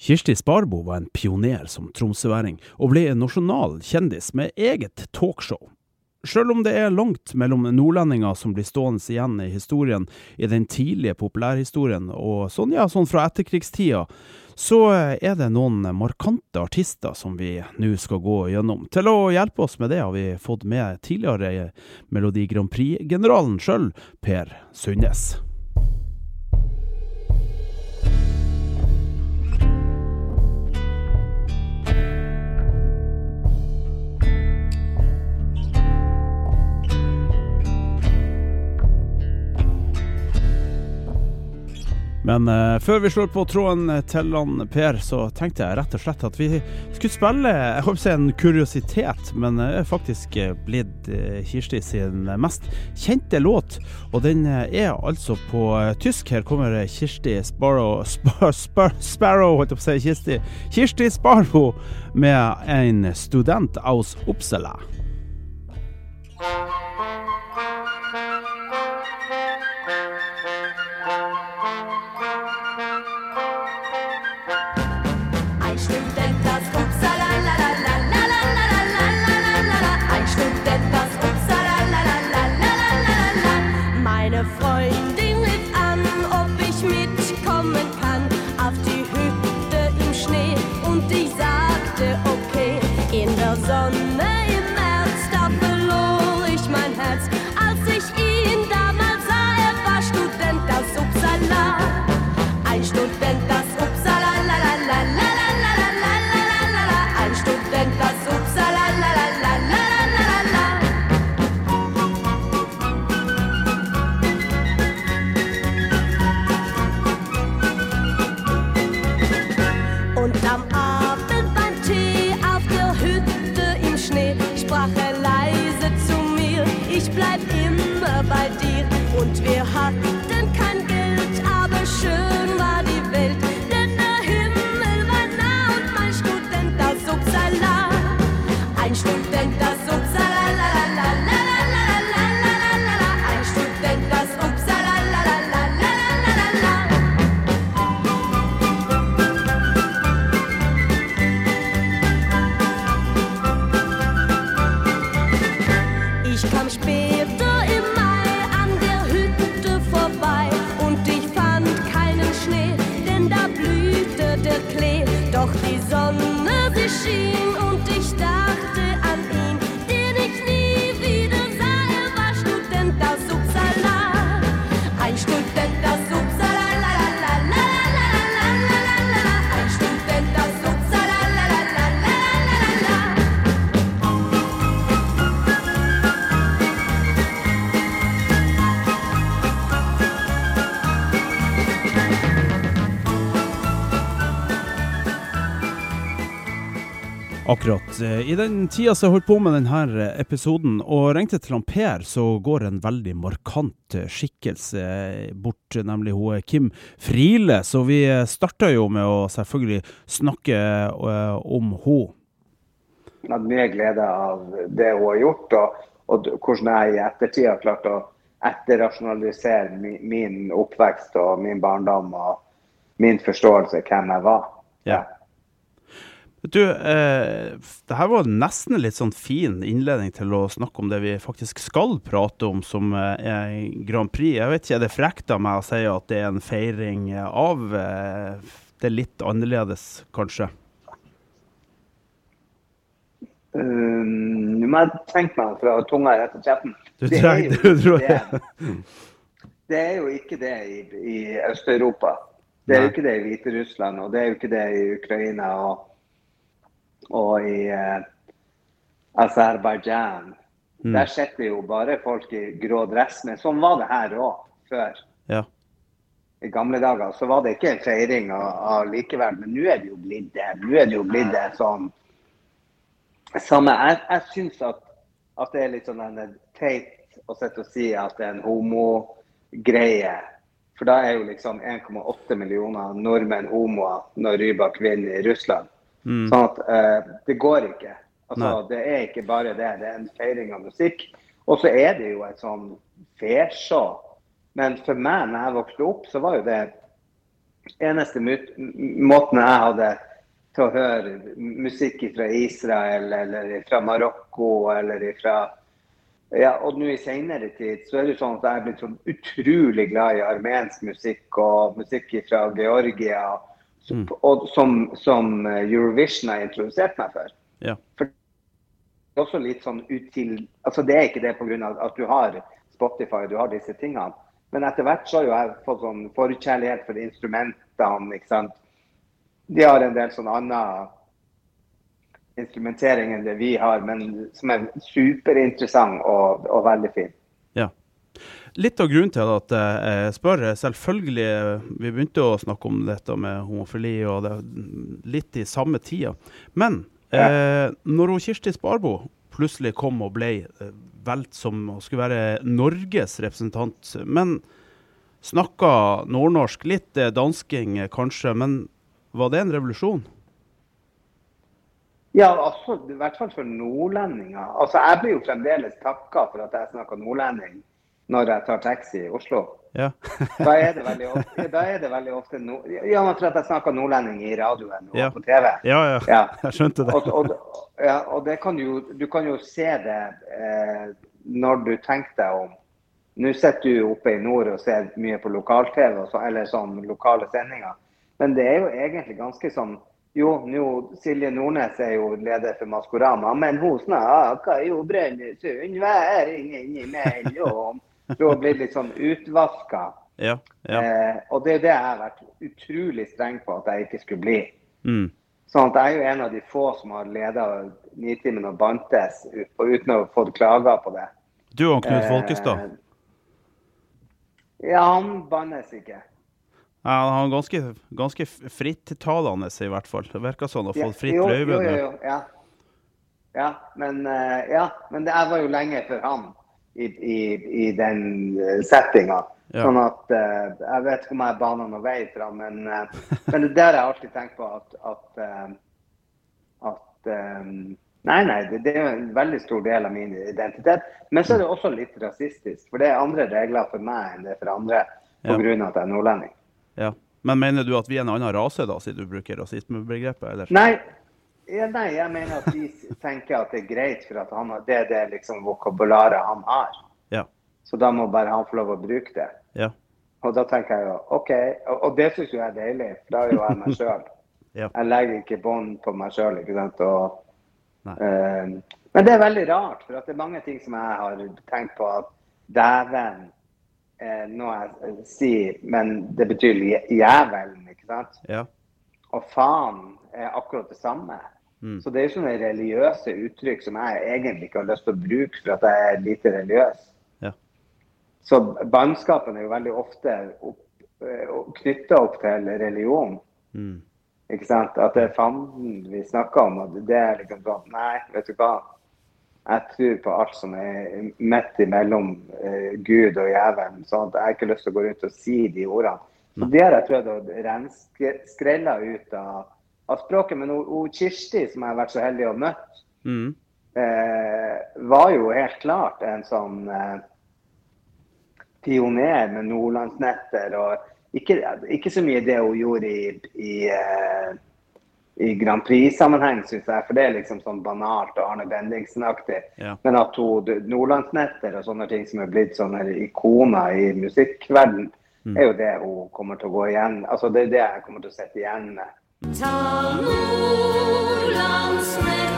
Kirsti Sparbo var en pioner som tromsøværing, og ble en nasjonal kjendis med eget talkshow. Sjøl om det er langt mellom nordlendinger som blir stående igjen i historien i den tidlige populærhistorien, og sånn, ja, sånn fra etterkrigstida, så er det noen markante artister som vi nå skal gå gjennom. Til å hjelpe oss med det har vi fått med tidligere Melodi Grand Prix-generalen sjøl, Per Sundnes. Men uh, før vi slår på tråden til han Per, så tenkte jeg rett og slett at vi skulle spille jeg håper si en kuriositet, men det er faktisk blitt uh, Kirsti sin mest kjente låt. Og den er altså på tysk. Her kommer Kirsti Sparrow Spar, Spar, Sparrow, holdt jeg på å si. Kirsti, Kirsti Sparrow med en student aus Uppsala. I den tida som jeg holdt på med denne episoden og ringte til han Per, så går en veldig markant skikkelse bort, nemlig hun Kim Friele. Så vi starta jo med å selvfølgelig snakke om henne. Jeg har mye glede av det hun har gjort, og, og hvordan jeg i ettertid har klart å etterrasjonalisere min, min oppvekst og min barndom og min forståelse av hvem jeg var. Ja. Vet du, eh, det her var nesten en litt sånn fin innledning til å snakke om det vi faktisk skal prate om, som eh, er Grand Prix. Jeg vet ikke, Er det frekt av meg å si at det er en feiring av eh, det litt annerledes, kanskje? Um, Nå må jeg tenke meg fra tunga rett til kjeften. Du, trenger, det, tror det? Det er jo ikke det i, i Øst-Europa. Det er jo ikke det i Hviterussland, og det er jo ikke det i Ukraina. og og i eh, Aserbajdsjan. Mm. Der sitter jo bare folk i grå dress. Men sånn var det her òg før. Ja. I gamle dager så var det ikke en feiring av, likeverd, men nå er det jo blitt det. Nå er det jo blitt det sånn Samme, Jeg, jeg syns at, at, det er litt sånn teit å sitte og si at det er en homogreie. For da er jo liksom 1,8 millioner nordmenn homoer når Rybak vinner i Russland. Mm. Sånn at eh, det går ikke. Altså, det er ikke bare det. Det er en feiring av musikk. Og så er det jo et sånn fesjå. Men for meg, når jeg vokste opp, så var jo det eneste måten jeg hadde til å høre musikk fra Israel eller fra Marokko eller fra ja, og nå i senere tid så er det sånn at jeg er blitt sånn utrolig glad i armensk musikk og musikk fra Georgia, som, og som, som Eurovision har introdusert meg for. Ja. Det er også litt sånn util... Altså det er ikke det pga. at du har Spotify du har disse tingene. Men etter hvert så har jo jeg fått sånn forkjærlighet for instrumentene. ikke sant? De har en del sånn annen instrumentering enn det vi har, men som er superinteressant og, og veldig fin. Ja. Litt av grunnen til at jeg spør, selvfølgelig Vi begynte å snakke om dette med homofili og det litt i samme tida. Men eh, når hun Kirsti Sparbo plutselig kom og ble eh, valgt som å skulle være Norges representant, men snakka nordnorsk, litt eh, dansking eh, kanskje, men var det en revolusjon? Ja, altså, i hvert fall for nordlendinger. Altså, Jeg blir jo fremdeles takka for at jeg snakker nordlending når jeg tar taxi i Oslo. Ja. Da er det veldig ofte, da er det veldig ofte no, Ja, man tror at jeg snakker nordlending i radioen og Ja. på TV. ja, ja, Ja. jeg skjønte det. Og, og, ja, og det kan jo, du kan jo se det eh, når du tenker deg om. Nå sitter du oppe i nord og ser mye på lokal-TV, så- eller sånn lokale sendinger. Men det er jo egentlig ganske sånn Jo, nå, Silje Nordnes er jo leder for Maskorama, men hun snakker jo brønnøysundværing innimellom. Du har blitt litt sånn utvaska. Ja, ja. Eh, og det er det jeg har vært utrolig streng på at jeg ikke skulle bli. Mm. Sånn at Jeg er jo en av de få som har leda Nitimen og Bantes uten å ha fått klager på det. Du og Knut Folkestad. Eh, ja, han bannes ikke. Ja, han er ganske, ganske frittalende, i hvert fall. Det virker sånn å fått fritt løyve jo, ja. ja, men, eh, ja, men det, jeg var jo lenge før han i, i, i den eh, settinga. Ja. Sånn at uh, Jeg vet ikke om jeg baner noen vei fra, men, uh, men det der jeg alltid tenkt på at, at, uh, at um, Nei, nei, det, det er en veldig stor del av min identitet. Men så er det også litt rasistisk. For det er andre regler for meg enn det er for andre Ja. av at jeg er nordlending. Ja. Men mener du at vi er en annen rase, da, siden du bruker rasismebegrepet? Eller? Nei, ja, nei, jeg mener at de tenker at det er greit, for at han, det er det liksom vokabularet han har. Ja. Så da må bare han få lov å bruke det. Ja. Og da tenker jeg jo OK. Og, og det syns jo jeg er deilig, for da er jo jeg meg sjøl. Ja. Jeg legger ikke bånd på meg sjøl, ikke sant. Og, eh, men det er veldig rart, for det er mange ting som jeg har tenkt på at dæven eh, Nå jeg sier, men det betyr jæ- jævelen, ikke sant. Ja. Og faen er akkurat det samme. Mm. Så det er jo sånne religiøse uttrykk som jeg egentlig ikke har lyst til å bruke for at jeg er lite religiøs. Ja. Så bannskapen er jo veldig ofte knytta opp til religion. Mm. Ikke sant? At det er fanden vi snakker om. Og det er liksom sånn Nei, vet du hva. Jeg tror på alt som er midt imellom eh, Gud og jævelen. sånn at jeg har ikke lyst til å gå rundt og si de ordene. Så det har jeg prøvd å renske, skrelle ut av, av språket. Men hun, hun Kirsti, som jeg har vært så heldig å møte, Mm. eh, var jo helt klart en sånn eh, pioner med Nordlandsnetter. Og ikke, ikke så mye det hun gjorde i, i, eh, i Grand Prix-sammenheng, syns jeg. For det er liksom sånn banalt og Arne Bendiksen-aktig. Ja. Men at hun, Nordlandsnetter og sånne ting som er blitt sånne ikoner i musikkverden, er jo det hun kommer til å gå igjen. Altså det er det jeg kommer til å sitte igjen med. Ta long smyk.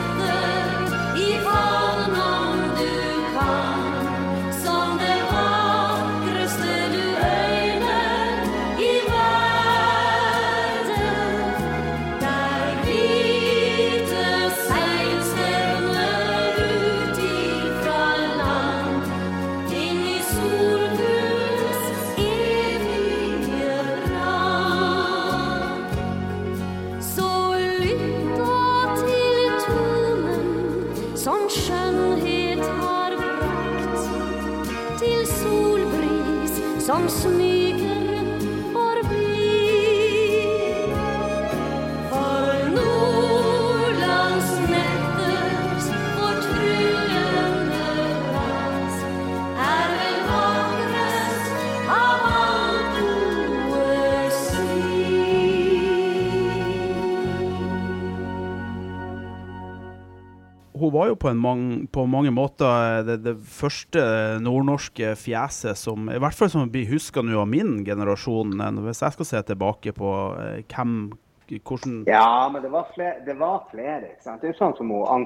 Solbris som jo på, en mang, på mange måter det, det første nordnorske fjeset som I hvert fall som blir huska nå av min generasjon, eh, hvis jeg skal se tilbake på eh, hvem hvordan Ja, men det var flere. Det var flere ikke sant? Det er jo sånn som hun Ann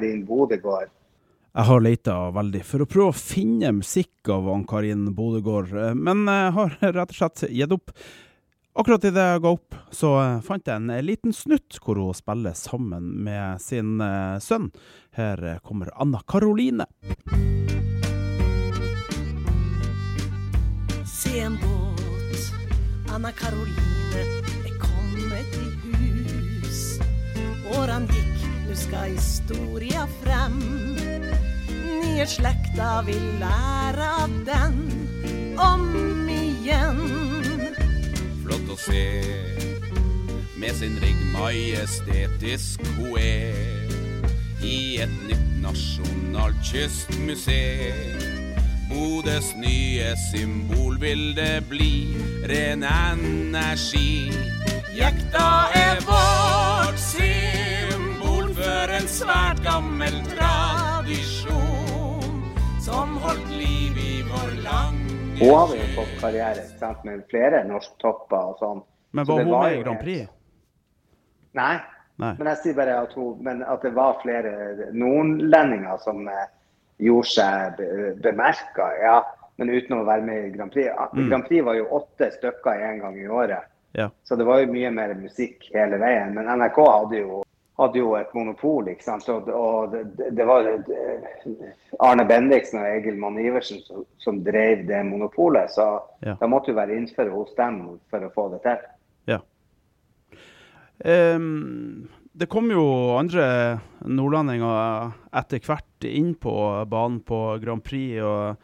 Karin Bodegård. Jeg har leita veldig for å prøve å finne musikk av Ann-Karin Bodegård, eh, men jeg har rett og slett gitt opp. Akkurat idet jeg ga opp, så eh, fant jeg en liten snutt hvor hun spiller sammen med sin eh, sønn. Her eh, kommer Anna Karoline. Se en båt, Anna Karoline er kommet i hus. Årene gikk, nu skal historia frem. Nye slekta vil lære av den om igjen. flott å se. Med sin rigg majestetisk hun er i et nytt nasjonalt kystmuseum. Bodøs nye symbol vil det bli, ren energi. Jekta er for en svært gammel tradisjon som holdt liv i vår lange Hun hadde jo fått karriere sant? med flere norsktopper og sånn. Men var det hun med i Grand Prix? Nei. Nei. Men jeg sier bare at, hun, men at det var flere nordlendinger som eh, gjorde seg be, bemerka, ja. Men uten å være med i Grand Prix. Mm. Grand Prix var jo åtte stykker en gang i året. Ja. Så det var jo mye mer musikk hele veien. Men NRK hadde jo, hadde jo et monopol, ikke sant. Og, og det, det var eh, Arne Bendiksen og Egil Mann Iversen som, som drev det monopolet. Så Ja. da måtte jo være innenfor hos dem for å få det til. Ja. Um, det kom jo andre nordlendinger etter hvert inn på banen på Grand Prix. og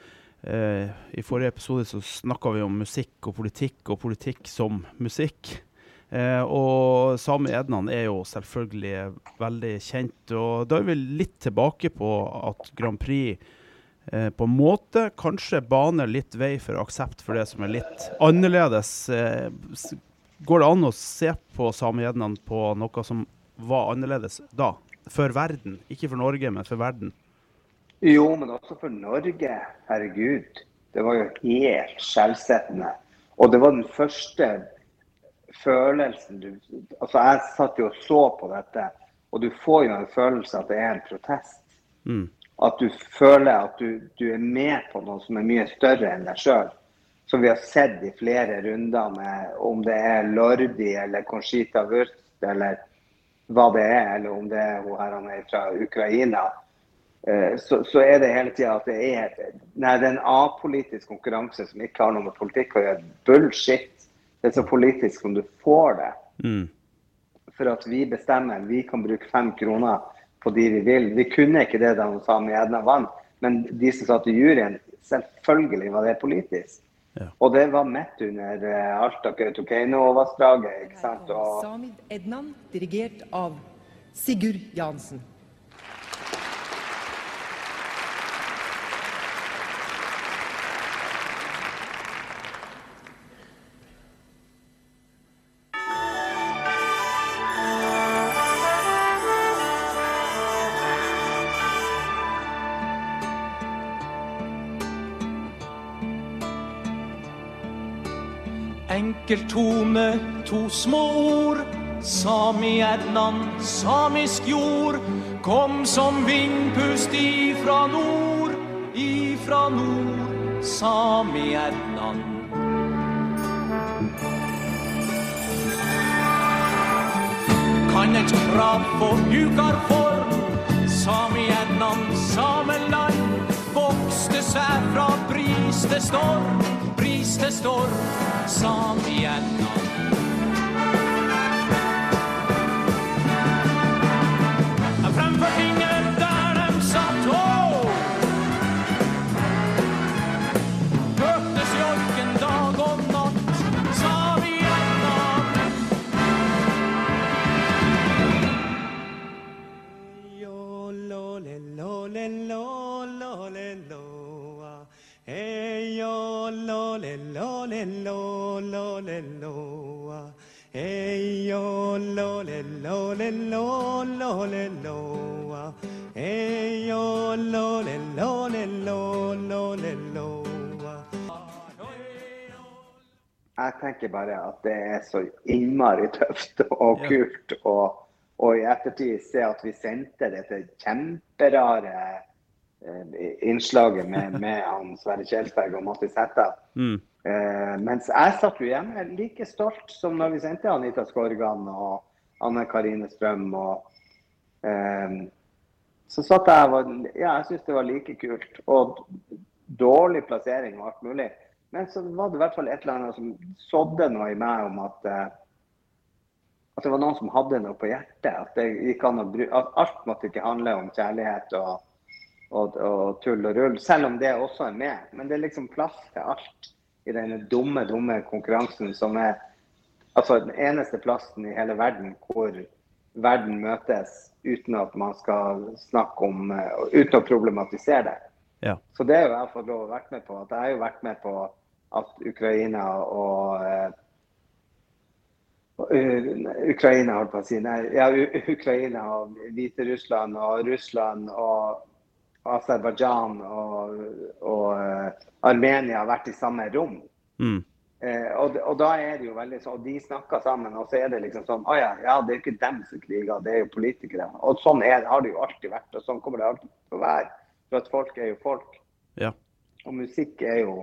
eh, I forrige episode så snakka vi om musikk og politikk, og politikk som musikk. Eh, og Sami Ednan er jo selvfølgelig veldig kjent. og Da er vi litt tilbake på at Grand Prix eh, på en måte kanskje baner litt vei for aksept for det som er litt annerledes. Eh, går det an å se på samegjednene på noe som var annerledes da? For verden. Ikke for Norge, men for verden. Jo, men også for Norge. Herregud. Det var jo helt skjellsettende. Og det var den første følelsen du Altså, jeg satt jo og så på dette, og du får jo en følelse at det er en protest. Mm. At du føler at du, du er med på noe som er mye større enn deg sjøl. Som vi har sett i flere runder med om det er Lordi eller Conchita Wurst eller hva det er, eller om det er hun her han er fra Ukraina. Eh, Så, så er det hele tida at det er, nei, det er en apolitisk konkurranse som ikke har noe med politikk å gjøre. Bullshit. Det er så politisk som du får det. Mm. For at vi bestemmer. Vi kan bruke fem kroner på de vi vil. Vi kunne ikke det da Sami Edna vant, men de som satt i juryen, selvfølgelig var det politisk. Ja. Og det var midt under eh, Alta-Kautokeino-vassdraget. ikke sant? Og Samid Ednan, dirigert av Sigurd Jansen. Enkeltone, to små ord. Sami Ednan, samisk jord. Kom som vindpust ifra nord, ifra nord. Sami Ednan. Kan et krav få hukar for? Sami Ednan, sameland. Vokste seg fra bris til storm, bris til storm. Sami Ednan. Le lo lo le lo. Hey yo lo le lo le lo lo le lo ah. Jeg tenker bare at det er så innmari tøft og kult. Og, og i ettertid se at vi sendte dette kjemperare eh, innslaget med, med han Sverre Kjelsberg og Mattis Hætta. Mm. Eh, mens jeg satt jo hjemme like stolt som når vi sendte Anita Skorgan og Anne Karine Strøm. og eh, Så satt jeg og Ja, jeg syns det var like kult. Og dårlig plassering og alt mulig. Men så var det i hvert fall et eller annet som sådde noe i meg om at eh, at det var noen som hadde noe på hjertet. At, det gikk an å bry at alt måtte ikke handle om kjærlighet og, og, og tull og rull. Selv om det også er med. Men det er liksom plass til alt i denne dumme, dumme konkurransen som er altså den eneste plassen i hele verden hvor verden møtes uten at man skal snakke om eh, Uten å problematisere det. Ja. Så det har jeg fått lov å være med på. At jeg har jo vært med på at Ukraina og eh, Ukraina, holdt på å si. Nei, ja, Ukraina og Hviterussland og Russland og Aserbajdsjan og, og eh, Armenia har vært i samme rom. Mm. Eh, og, og da er det jo veldig sånn, og de snakker sammen, og så er det liksom sånn ah, ja, ja, det er ikke dem som kriger, det er jo politikere. Og sånn er, har det jo alltid vært, og sånn kommer det alltid til å være. For at folk er jo folk. Ja. Og musikk er jo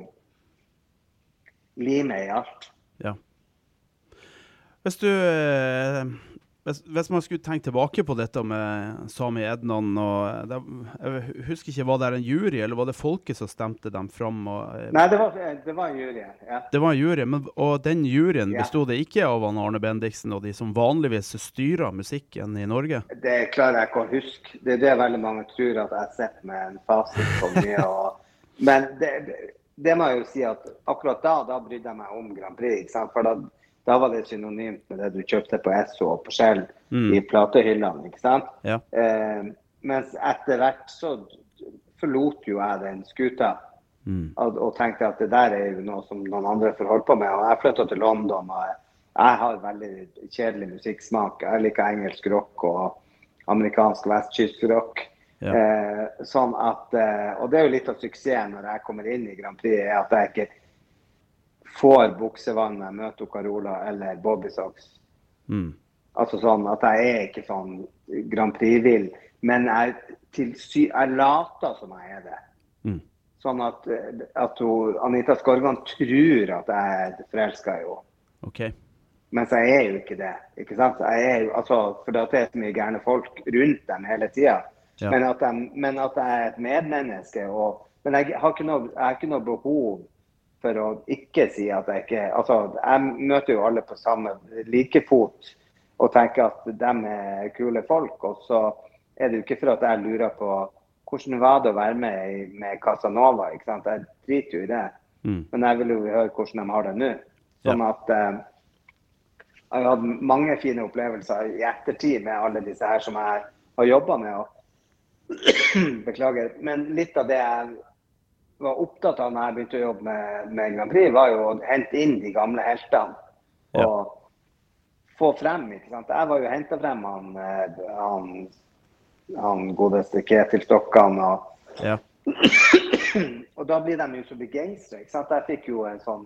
limet i alt. Ja. Hvis du eh, hvis, hvis man skulle tenke tilbake på dette med Sami Ednan og det, Jeg husker ikke, var det en jury, eller var det folket som stemte dem fram? Og, eh, Nei, det var, det var en jury. Ja. det var en jury, men, og den juryen Ja. bestod det ikke av Arne Bendiksen og de som vanligvis styrer musikken i Norge? Det klarer jeg ikke å huske. Det er det veldig mange tror at jeg sitter med en fasit på mye. Og, men det, det- det må jeg jo si at akkurat da da brydde jeg meg om Grand Prix. Ikke sant? For da, da var det synonymt med det du kjøpte på Esso og på Shell Mm. i platehyllene. ikke sant? Ja. Eh, mens etter hvert så forlot jo jeg den skuta. Mm. og, og tenkte at det der er jo noe som noen andre får holde på med. Og jeg flytta til London, og jeg, jeg har veldig kjedelig musikksmak. Jeg liker engelsk rock og amerikansk vestkystrock. Ja. Eh, sånn at, eh, og det er jo litt av suksessen når jeg kommer inn i Grand Prix, er at jeg ikke får buksevannet, møter Carola eller Bobby Socks. Mm. Altså sånn at jeg er ikke sånn Grand Prix-vill, men jeg, sy jeg later som jeg er det. Mm. Sånn at, at hun, Anita Skorgan tror at jeg er forelska i henne. Okay. Mens jeg er jo ikke det. ikke sant? Jo, altså, for det er så mye gærne folk rundt dem hele tida. Ja. Men, men at jeg er et medmenneske. Og, men jeg har, noe, jeg har ikke noe behov for å ikke si at jeg ikke altså Jeg møter jo alle på samme like fot og tenker at de er kule folk. Og så er det jo ikke for at jeg lurer på hvordan var det å være med med Casanova. ikke sant? Jeg driter jo i det. Mm. Men jeg vil jo høre hvordan de har det nå. Sånn at eh, jeg har hatt mange fine opplevelser i ettertid med alle disse her som jeg har jobba med. Og beklager. Men litt av det jeg var opptatt av når jeg begynte å jobbe med, med Grand Prix, var jo å hente inn de gamle heltene. Ja. Og få frem. ikke sant? Jeg var jo henta frem han, eh, han, han godeste Ketil Stokkan. og Ja. og da blir de jo så begeistra. Jeg fikk jo en sånn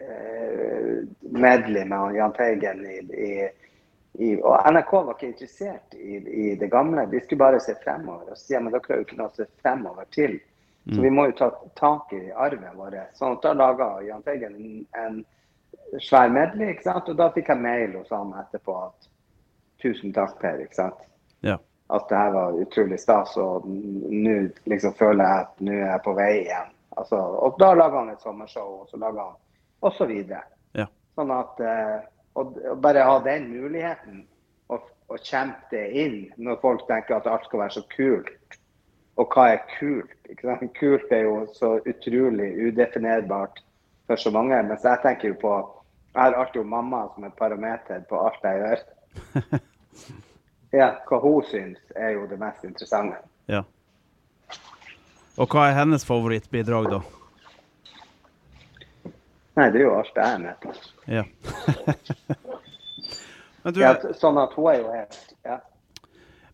eh, medley med Jahn Teigen i, i, i Og NRK var ikke interessert i, i det gamle. De skulle bare se fremover. Og si men dere har jo ikke noe å se fremover til. Så vi må jo ta tak i arven vår. Sånn at da laga Jahn Teigen en, svær medley, ikke sant? og da fikk jeg mail hos han etterpå at tusen takk, Per. ikke sant? Ja. at det her var utrolig stas, og nå liksom føler jeg at nå er jeg på vei igjen. Altså, og da laga han et sommershow, og så laga han og så videre. Ja. Sånn at å og, og bare ha den muligheten og, og kjempe det inn når folk tenker at alt skal være så kult. Og hva er kult? Ikke sant? Kult er jo så utrolig udefinerbart for så mange. Mens jeg tenker jo på Jeg har alltid jo mamma som et parameter på alt jeg gjør. Ja, hva hun syns, er jo det mest interessante. ja. Og hva er hennes favorittbidrag, da? Nei, det er jo alt jeg er med på. Ja. men, du, Ja, sånn at hun er jo helt ja.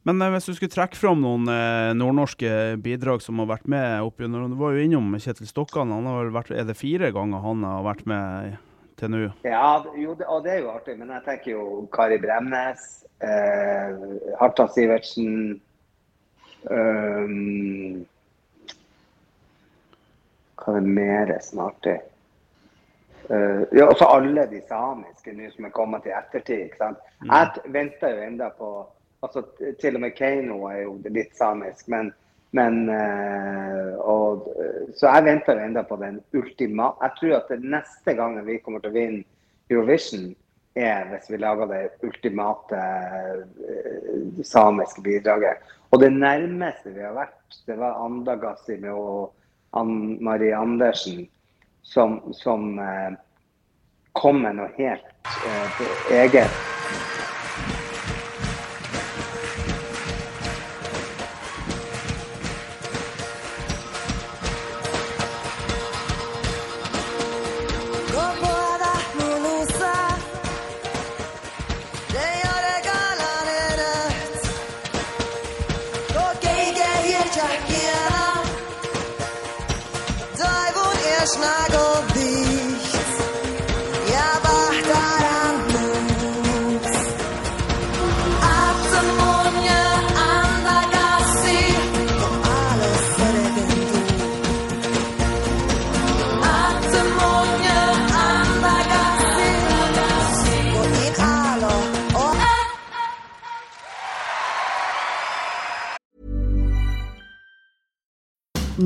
Men eh, hvis du skulle trekke fram noen eh, nordnorske bidrag som har vært med opp gjennom Du var jo innom Kjetil Stokkan. Han har vel vært, er det fire ganger han har vært med til nå? Ja, jo, det, og det er jo artig. Men jeg tenker jo Kari Bremnes, eh, Harta Sivertsen um, Hva er det mer som er artig? Uh, ja, også alle de samiske nå som er kommet i ettertid. ikke sant? Jeg venter jo enda på altså Til og med Kano er jo litt samisk, men, men eh, og, eh, Så jeg venter jo enda på den ultima Jeg tror at det neste gangen vi kommer til å vinne Eurovision, er hvis vi lager det ultimate eh, samiske bidraget. Og det nærmeste vi har vært, det var Andagassi med Ann Marie Andersen, som, som kom med noe helt eget.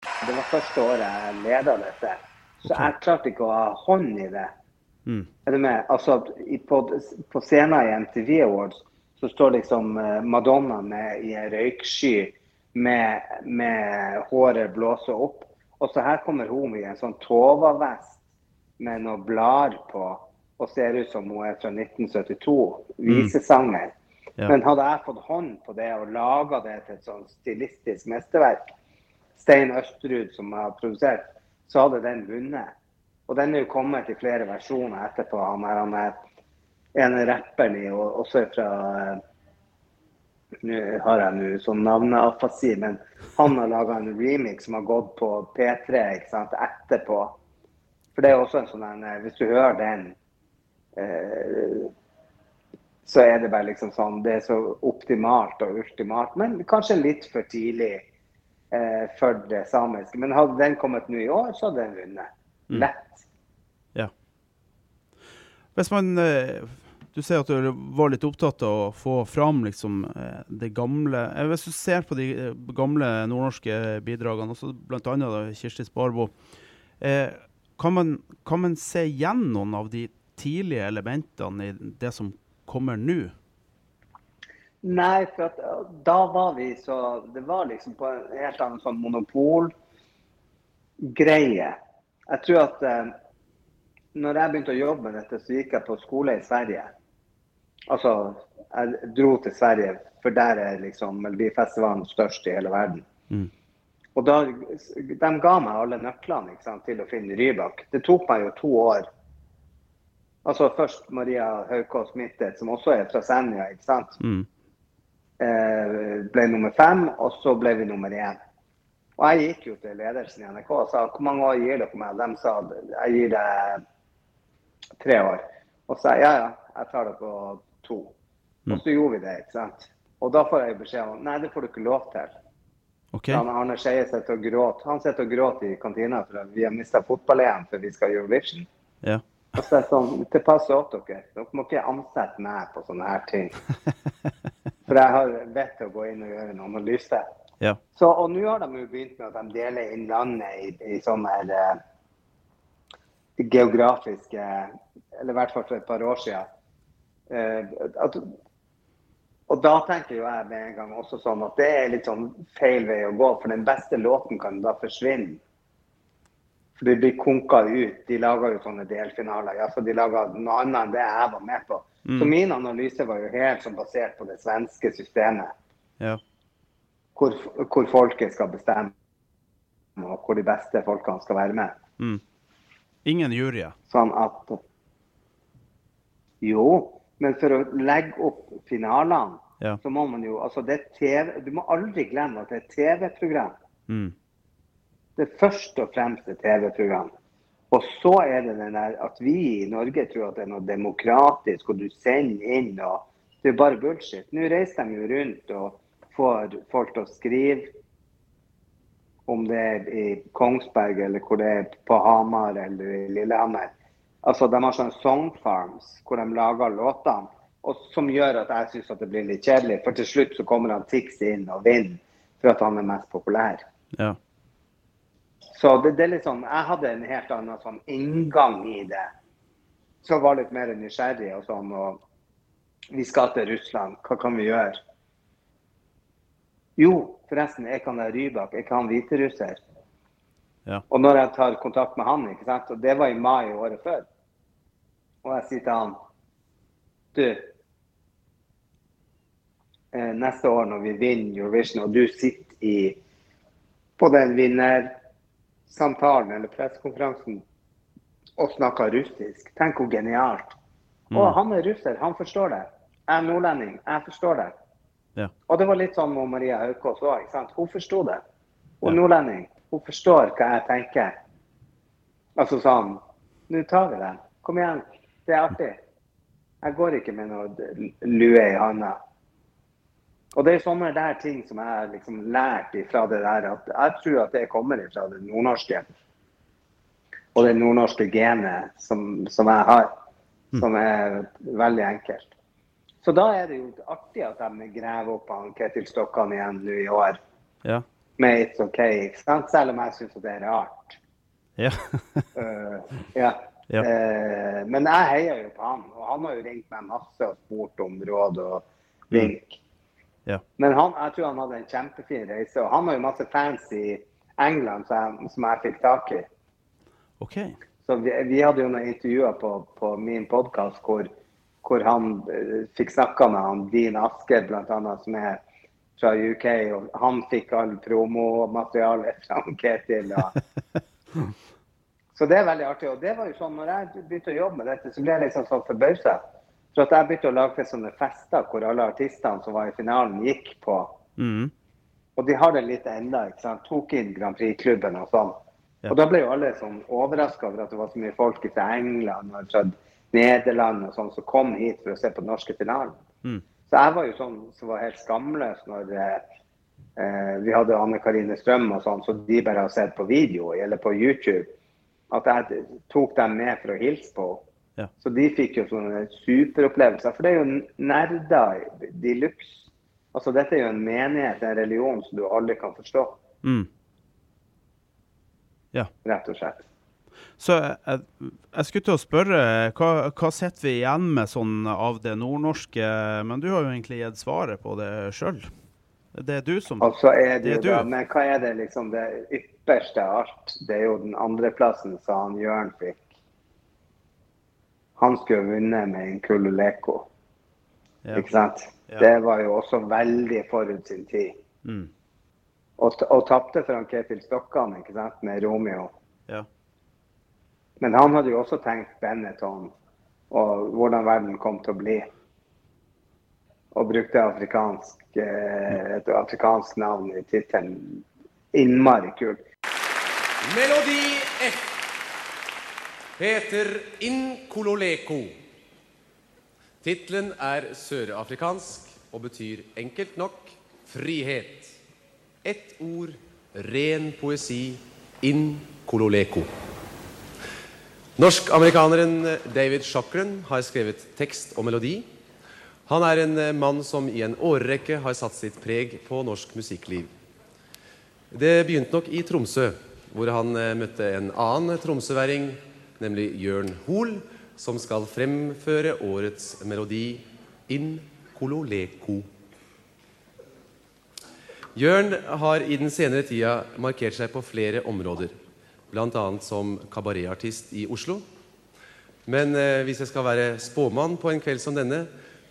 Det var første året jeg leda dette. Så jeg klarte ikke å ha hånd i det. Er du med? Altså, på, på scenen i MTV Awards så står liksom eh, Madonna med, i en røyksky med, med håret blåser opp. Og så her kommer hun i en sånn Tova-vest med noen blader på og ser ut som hun er fra 1972. Visesanger. Ja. Men hadde jeg fått hånd på det og laga det til et sånn stilistisk mesterverk, Stein Østerud som har produsert, så hadde den vunnet. Og den er jo kommet i flere versjoner etterpå. Han er, han er en rapperen i, og også fra eh, Nå har jeg nå sånn navneafasi, men han har laga en remix som har gått på P3 ikke sant, etterpå. For det er også en sånn eh, Hvis du hører den, eh, så er det bare liksom sånn Det er så optimalt og ultimalt, men kanskje litt for tidlig for det samiske. Men hadde den kommet nå i år, så hadde den vunnet. Lett. Ja. Hvis man eh, Du sier at du var litt opptatt av å få fram liksom eh, det gamle eh, Hvis du ser på de eh, gamle nordnorske bidragene, også bl.a. Kirsti Sparbo, eh, kan, man, kan man se igjen noen av de tidlige elementene i det som kommer nå? Nei, for at, da var vi så Det var liksom på en helt annen sånn monopolgreie. Jeg tror at eh, når jeg begynte å jobbe med dette, så gikk jeg på skole i Sverige. Altså, jeg dro til Sverige, for der er liksom Melodifestivalen størst i hele verden. Og da, De ga meg alle nøklene sant, til å finne Rybak. Det tok meg jo to år. Altså Først Maria Haukås Mittet, som også er fra Senja. ikke sant? Mm. Eh, ble nummer fem, og så ble vi nummer én. Og jeg gikk jo til ledelsen i NRK og sa hvor mange år gir dere meg? De sa jeg gir deg tre år. Og sa ja, ja, jeg tar det på to. Og så gjorde vi det, ikke sant. Og da får jeg beskjed om nei, det får du ikke lov til. Okay. Han Arne Skeie sitter og gråter. Han sitter og gråter i kantina for at vi har mista fotball-EM for vi skal ha Eurovision. Ja. Og så er det sånn, det passer åt dere. Dere må ikke ansette meg på sånne her ting. For jeg har bedt til å gå inn og gjøre en analyse. Ja. Så, og nå har de jo begynt med at de deler inn landet i, i sånne her, eh, geografiske Eller i hvert fall for et par år siden. Eh, at, og da tenker jo jeg med en gang også sånn at det er litt sånn feil vei å gå. For den beste låten kan da forsvinne. For de blir konka ut. De lager jo sånne delfinaler. Ja, så de lager noe annet enn det jeg var med på. Mm. Så min analyse var jo helt sånn basert på det svenske systemet. Ja. Hvor, hvor folket skal bestemme, og hvor de beste folkene skal være med. Mm. Ingen juryer. Sånn at Jo, men for å legge opp finalene, Ja. så må man jo Altså, det er TV Du må aldri glemme at det er TV-program. Mm. Det er først og fremst et TV-program. Og så er det den der at vi i Norge tror at det er noe demokratisk, og du sender inn og Det er bare bullshit. Nå reiser de jo rundt og får folk til å skrive om det er i Kongsberg eller hvor det er på Hamar eller i Lillehammer. Altså, De har sånne song farms hvor de lager låtene, og som gjør at jeg syns det blir litt kjedelig. For til slutt så kommer han Tix inn og vinner for at han er mest populær. Ja. Så det, det er litt sånn, Jeg hadde en helt annen sånn inngang i det. Så var litt mer nysgjerrig og sånn. og Vi skal til Russland, hva kan vi gjøre? Jo, forresten, jeg kan være Rybak, jeg kan hviterusser. Ja. Og når jeg tar kontakt med han, ikke sant, og det var i mai året før, og jeg sier til han Du, eh, neste år når vi vinner Eurovision, og du sitter i, på den vinnersamtalen eller pressekonferansen og snakka russisk, tenk hvor genialt. Og han er russer, han forstår det. Jeg er nordlending, jeg forstår det. Ja. Og det var litt sånn med Maria Haukås òg. Hun forsto det. Hun er nordlending. Hun forstår hva jeg tenker. Altså sånn Nå tar vi det. Kom igjen. Det er artig. Jeg går ikke med noe lue i handa. Og det er sånne der ting som jeg har liksom lært ifra det der, at jeg tror at det kommer ifra det nordnorske. Og det nordnorske genet som, som jeg har, som er veldig enkelt. Så da er det jo artig at de graver opp han Ketil Stokkan igjen nå i år Ja. med It's OK, ikke sant? selv om jeg syns det er rart. Ja. uh, ja. Ja. Uh, men jeg heier jo på han, og han har jo ringt meg masse og spurt om råd og vink. Ja. Men han, jeg tror han hadde en kjempefin reise, og han har jo masse fans i England som jeg, som jeg fikk tak i. Okay. Så vi, vi hadde jo noen intervjuer på, på min podkast hvor, hvor han uh, fikk snakka med han Dean Asker bl.a., som er fra UK. og Han fikk all promomateriale fra Ketil. Og, så det er veldig artig. Og det var jo sånn, når jeg begynte å jobbe med dette, så ble jeg liksom sånn forbausa. For at jeg begynte å lage til sånne fester hvor alle artistene som var i finalen, gikk på. Mm. Og de har det litt enda. Tok inn Grand Prix-klubben og sånn. Ja. Og da ble jo alle sånn overraska over at det var så mye folk fra England og fra Nederland og sånn som kom hit for å se på den norske finalen. Mm. Så jeg var jo sånn som var helt skamløs når eh, vi hadde Anne Karine Strøm og sånn, så de bare har sett på video eller på YouTube. At jeg tok dem med for å hilse på henne. Ja. Så de fikk jo sånne superopplevelser. For det er jo nerder de luxe. Altså dette er jo en menighet, en religion som du aldri kan forstå, Mm. Ja. rett og slett. Så jeg, jeg skulle til å spørre, hva, hva sitter vi igjen med sånn av det nordnorske? Men du har jo egentlig gitt svaret på det sjøl. Det er du som altså er det, Det er du. da, men hva er det liksom det ypperste av alt? Det er jo den andreplassen som han Jørn fikk. Han skulle vunnet med en Kululeko, Ja. ikke sant? Ja. Det var jo også veldig forut sin tid. Mm. Og, og tapte for han Ketil Stokkan, ikke sant, med Romeo. Ja. Men han hadde jo også tenkt Benetton og hvordan verden kom til å bli. Og brukte afrikansk, eh, et afrikansk navn i tittelen innmari kult. Melodi F heter Inkololeko. Tittelen er sørafrikansk og betyr enkelt nok frihet. Ett ord, ren poesi, Inkololeko. Norsk-amerikaneren David Shockren har skrevet tekst og melodi. Han er en mann som i en årrekke har satt sitt preg på norsk musikkliv. Det begynte nok i Tromsø, hvor han møtte en annen tromsøværing, nemlig Jørn Hoel, som skal fremføre årets melodi In Kololeko. Jørn har i den senere tida markert seg på flere områder, bl.a. som kabaretartist i Oslo. Men eh, hvis jeg skal være spåmann på en kveld som denne,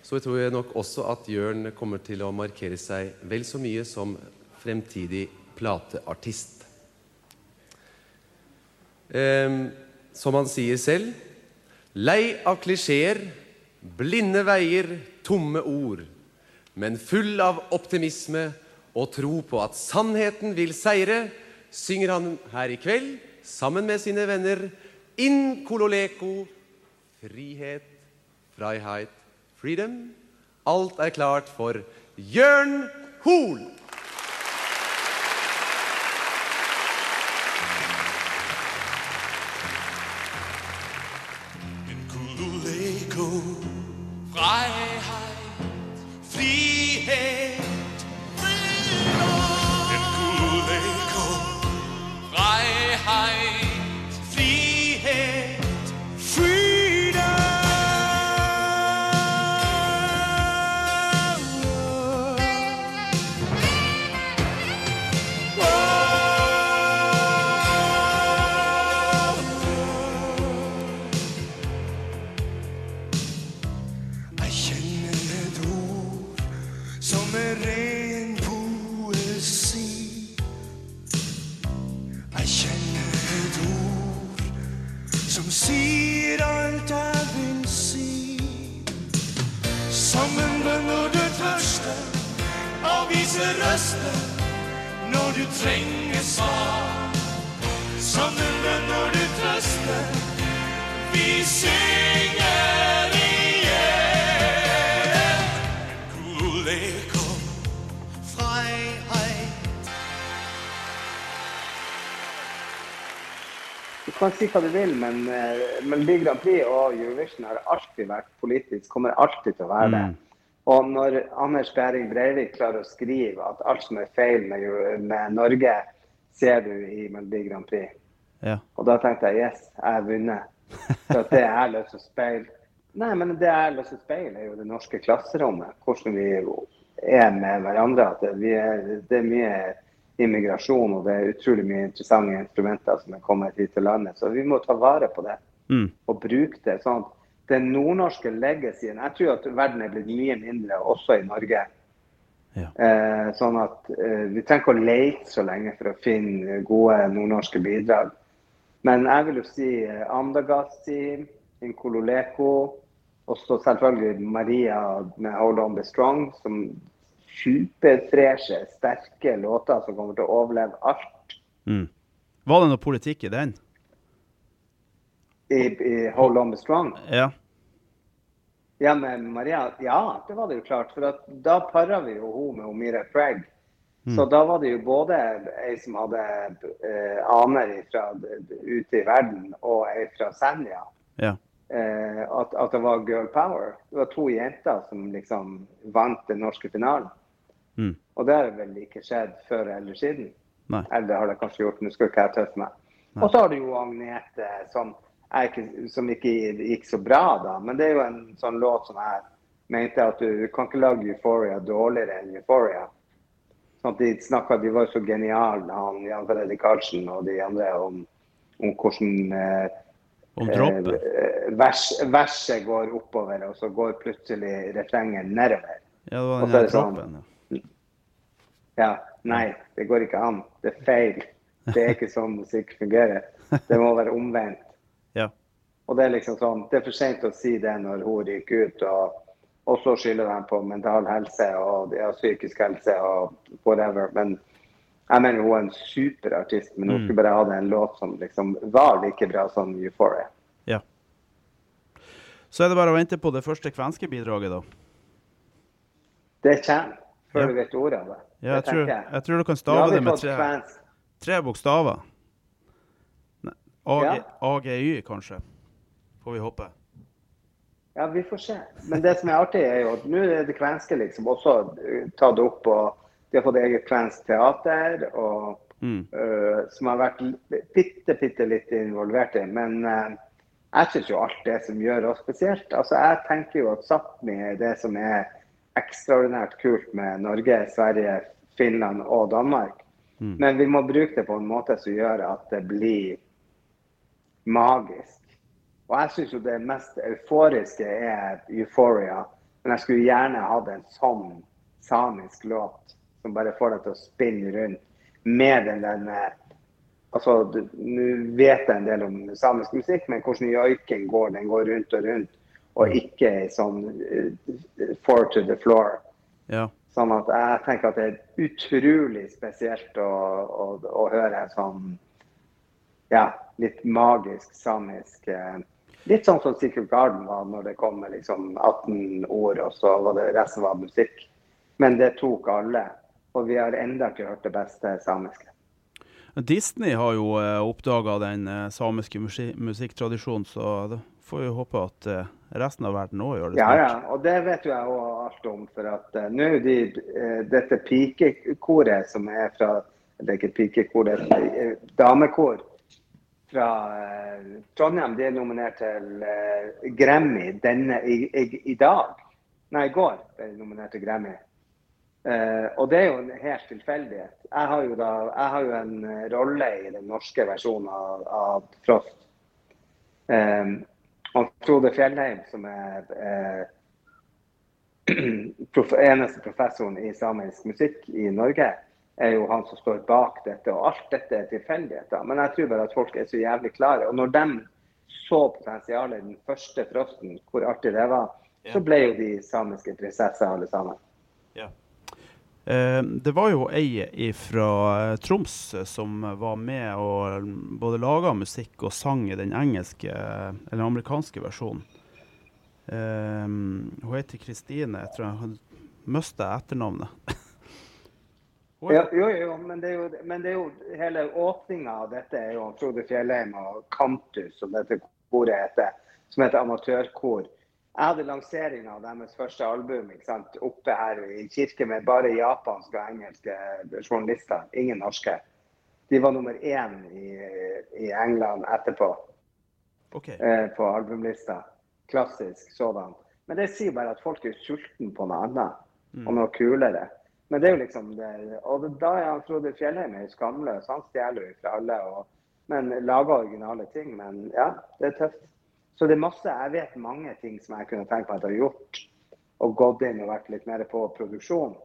så tror jeg nok også at Jørn kommer til å markere seg vel så mye som fremtidig plateartist. Ehm, som han sier selv Lei av klisjeer, blinde veier, tomme ord, men full av optimisme og tro på at sannheten vil seire, synger han her i kveld sammen med sine venner In Kololeko, frihet, freiheit, freedom. Alt er klart for Jørn Hoel. Sier alt jeg vil si. Sammen når du tørster, avviser røster når du trenger svar. Sammen Du kan si hva du vil, men uh, Melodi Grand Prix og Eurovision har alltid vært politisk, kommer alltid til å være det. Og når Anders Behring Breivik klarer å skrive at alt som er feil med, med Norge, ser du i Melodi Grand Prix. Ja. Og da tenkte jeg yes, jeg har vunnet. For at det jeg har lyst til å speile Nei, men det jeg har lyst til å speile, er jo det norske klasserommet. Hvordan vi er med hverandre. At vi er, det er mye immigrasjon, og det er utrolig mye interessante instrumenter som er kommet hit til landet. Så vi må ta vare på det Mm. og bruke det. sånn at Den nordnorske legacyen Jeg tror at verden er blitt mye mindre også i Norge. Eh, sånn at eh, vi trenger ikke å lete så lenge for å finne gode nordnorske bidrag. Men jeg vil jo si eh, Andagasti, Inkololeko, og så selvfølgelig Maria med Hold On Be Strong, som superfreshe, sterke låter som kommer til å overleve alt Mm. Var det noe politikk i den? i, i Hold On The Strong. Ja. Ja, med Maria, ja, det var det jo klart. For da para vi jo hun med Omira Mm. Så da var det jo både ei som hadde eh, aner fra ute i verden, og ei fra Senja. Ja. Eh, at, at det var girl power. Det var to jenter som liksom vant den norske finalen. Mm. Og det har vel ikke skjedd før eller siden. Nei. Eller har det kanskje gjort, nå skal ikke jeg tøffe meg. Og så har du jo Agnete, som, ikke, som ikke gikk så bra da. Men det er jo en sånn låt som jeg mente at du kan ikke lage Euphoria dårligere enn Euphoria. Sånn at de, snakket, de var så geniale, han Jan Fredrik Karlsen og de andre, om, om hvordan eh, Om droppet? eh, vers, verset går oppover, og så går plutselig refrenget nedover. Ja, det var den her sånn- droppen. Ja. Ja, nei, det går ikke an. Det er feil. Det er ikke sånn musikk fungerer. Det må være omvendt. Ja. Og det er liksom sånn, det er for sent å si det når hun ryker ut, og, og så skylder de på mental helse og ja, psykisk helse og whatever. Men Jeg mener hun er en super artist, men hun Mm. skulle bare hatt en låt som liksom var like bra som Euphoria. Ja. Så er det bare å vente på det første kvenske bidraget, da. Det kommer før Ja. du vet ordet av det. Ja, jeg, det tror, jeg. jeg tror du kan stave det med tre, kvensk. tre bokstaver. AGY, AG, Ja. Kanskje. Får vi håpe. Ja, vi får se. Men det som er artig, er jo at nå er det kvenske liksom også uh, tatt opp, og de har fått eget kvensk teater, og, Mm. uh, som har vært bitte, bitte litt involvert i. Men uh, jeg syns jo alt det som gjør oss spesielt. Altså, jeg tenker jo at Sápmi er det som er ekstraordinært kult med Norge, Sverige, Finland og Danmark. Mm. Men vi må bruke det på en måte som gjør at det blir magisk. Og jeg syns jo det mest euforiske er Euphoria. Men jeg skulle gjerne hatt en sånn samisk låt som bare får deg til å spinne rundt med den der Altså, nå vet jeg en del om samisk musikk, men hvordan joiken går, den går rundt og rundt. Og ikke i sånn uh, four to the floor. Ja. Sånn at jeg tenker at det er utrolig spesielt å, å, å høre en sånn ja, litt magisk samisk uh, Litt sånn som Secret Garden var når det kom med liksom 18 ord, og så var det resten var musikk. Men det tok alle. Og vi har enda ikke hørt det beste samiske. Disney har jo eh, oppdaga den eh, samiske musi musikktradisjonen, så da får vi håpe at eh, resten av verden òg gjør det Snart. Ja, ja. Og det vet jo jeg òg alt om. For at nå de, dette pikekoret som er fra Det er ikke pikekor, det et eh, damekor fra Trondheim. De er nominert til Grammy denne i, i, i dag. Nei, i går ble de nominert til Grammy. Eh, og det er jo en helt tilfeldighet. Jeg har jo, da, jeg har jo en eh, rolle i den norske versjonen av, av Frost. Eh, og Frode Fjellheim, som er eh, prof eneste professoren i samisk musikk i Norge, er jo han som står bak dette. Og alt dette er tilfeldigheter. Men jeg tror bare at folk er så jævlig klare. Og når de så potensialet i den første Frosten, hvor artig det var, så ble jo de samiske prinsesser alle sammen. Eh, det var jo ei fra Troms eh, som var med og både laga musikk og sang i den engelske, eh, eller amerikanske versjonen. Hun heter Kristine, jeg tror jeg. Mista etternavnet. Er- Ja, jo, jo, men det, er jo, det er jo hele åpninga av dette er jo Frode Fjellheim og Kantus, som dette koret heter, som heter amatørkor. Jeg hadde lanseringa av deres første album oppe her i kirke med bare japanske og engelske journalister, ingen norske. De var nummer én i, i England etterpå okay. eh, på albumlista. Klassisk sådan. Men det sier bare at folk er sultne på noe annet og noe kulere. Men det er jo liksom det, Og det, da er han Frode Fjellheim er skamløs. Han stjeler jo fra alle. Og, men lager originale ting. Men ja, det er tøft. Så det er masse Jeg vet mange ting som jeg kunne tenkt meg at jeg har gjort. Og gått inn og vært litt mer på produksjon.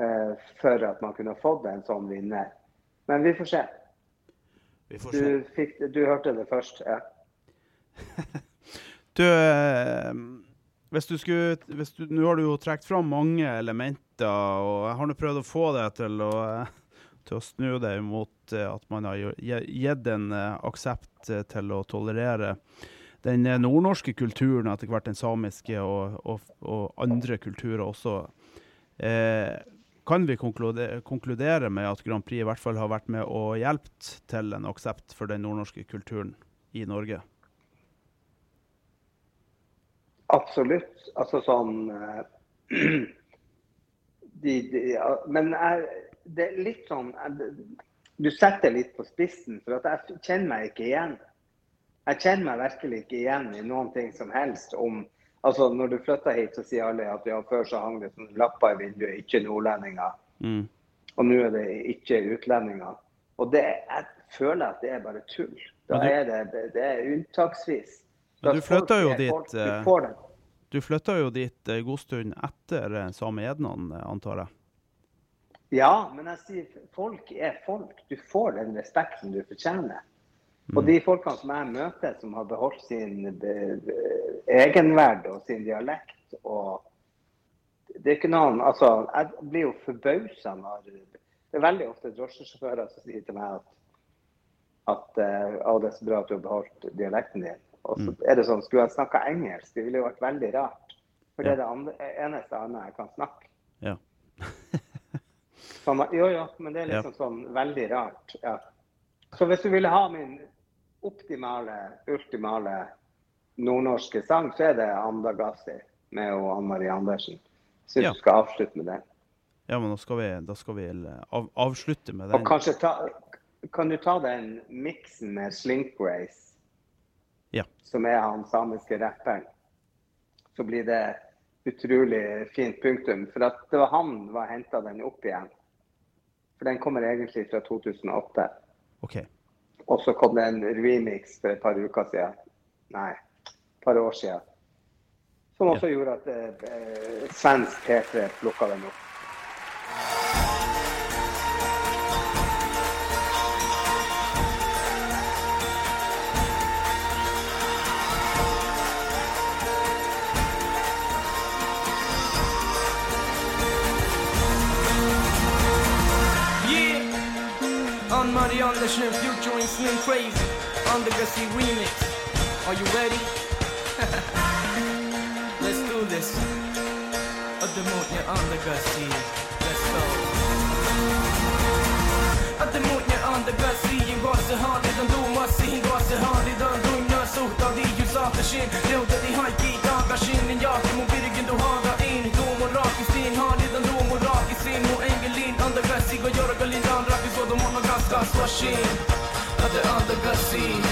uh, for at man kunne fått en sånn vinner. Men vi får se. Vi får se. Du, fikk, du hørte det først. ja. Du, eh, hvis du skulle hvis du, Nå har du jo trukket fram mange elementer, og jeg har nå prøvd å få deg til å, eh, til å snu deg mot at man har gitt en aksept til å tolerere den eh, nordnorske kulturen, etter hvert den samiske og, og, og andre kulturer også. Eh, kan vi konkludere, konkludere med at Grand Prix i hvert fall har vært med og hjulpet til en aksept for den nordnorske kulturen i Norge? Absolutt. Altså sånn eh, de, de, ja, Men jeg, det er litt sånn jeg, Du setter litt på spissen, for jeg kjenner meg ikke igjen. Jeg kjenner meg virkelig ikke igjen i noen ting som helst om Altså, Når du flytter hit, så sier alle at ja, før så hang det sånne lapper i vinduet, ikke nordlendinger. Mm. Og nå er det ikke utlendinger. Og det, jeg føler at det er bare tull. Da du- er det, det, er unntaksvis. Da du flytta jo dit folk- eh, Du. Du flytta jo dit en god stund etter eh, Same Ednan, eh, antar jeg. Ja, men jeg sier folk er folk. Du får den respekten du fortjener. Mm. Og de folkene som jeg møter, som har beholdt sin egenverd og sin dialekt og Det er ikke noen Altså, jeg blir jo forbausa når Det er veldig ofte drosjesjåfører som sier til meg at, at eh, å, det er så bra at du har beholdt dialekten din. Og så er det sånn, Skulle jeg snakka engelsk, det ville jo vært veldig rart. For det er det andre, eneste andre jeg kan snakke. Ja. Sånn, jo, jo, men det er liksom sånn veldig rart. Ja. Så hvis du ville ha min optimale, ultimale nordnorske sang, så er det Andagassi med Ann Marie Andersen. Syns Ja. du skal avslutte med den. Ja, men da skal vi, da skal vi av, avslutte med Og kanskje ta, kan du ta den miksen med Slink Race, Ja. som er han samiske rapperen, så blir det utrolig fint punktum. For at det var han som henta den opp igjen. For den kommer egentlig fra 2008. OK. Og så kom det en remix for et par uker siden. Nei, et par år siden. Som også gjorde at eh, eh, svensk T3 plukka den opp. Featuring on the Gussie remix. Are you ready? Let's do this. Ödemotnya Undergusty, let's go. Ödemotnya Undergusty, ingåse halidan domasi, ingåse halidan dunja sota di jusatashin, leuta di haiki dagashin, en jaki mun virgin du haga in, domo rakistin, halidan domo rakisin, mu engelin, Undergusty, go göra galidan, rakis och de har ganska swashin. the underground scene.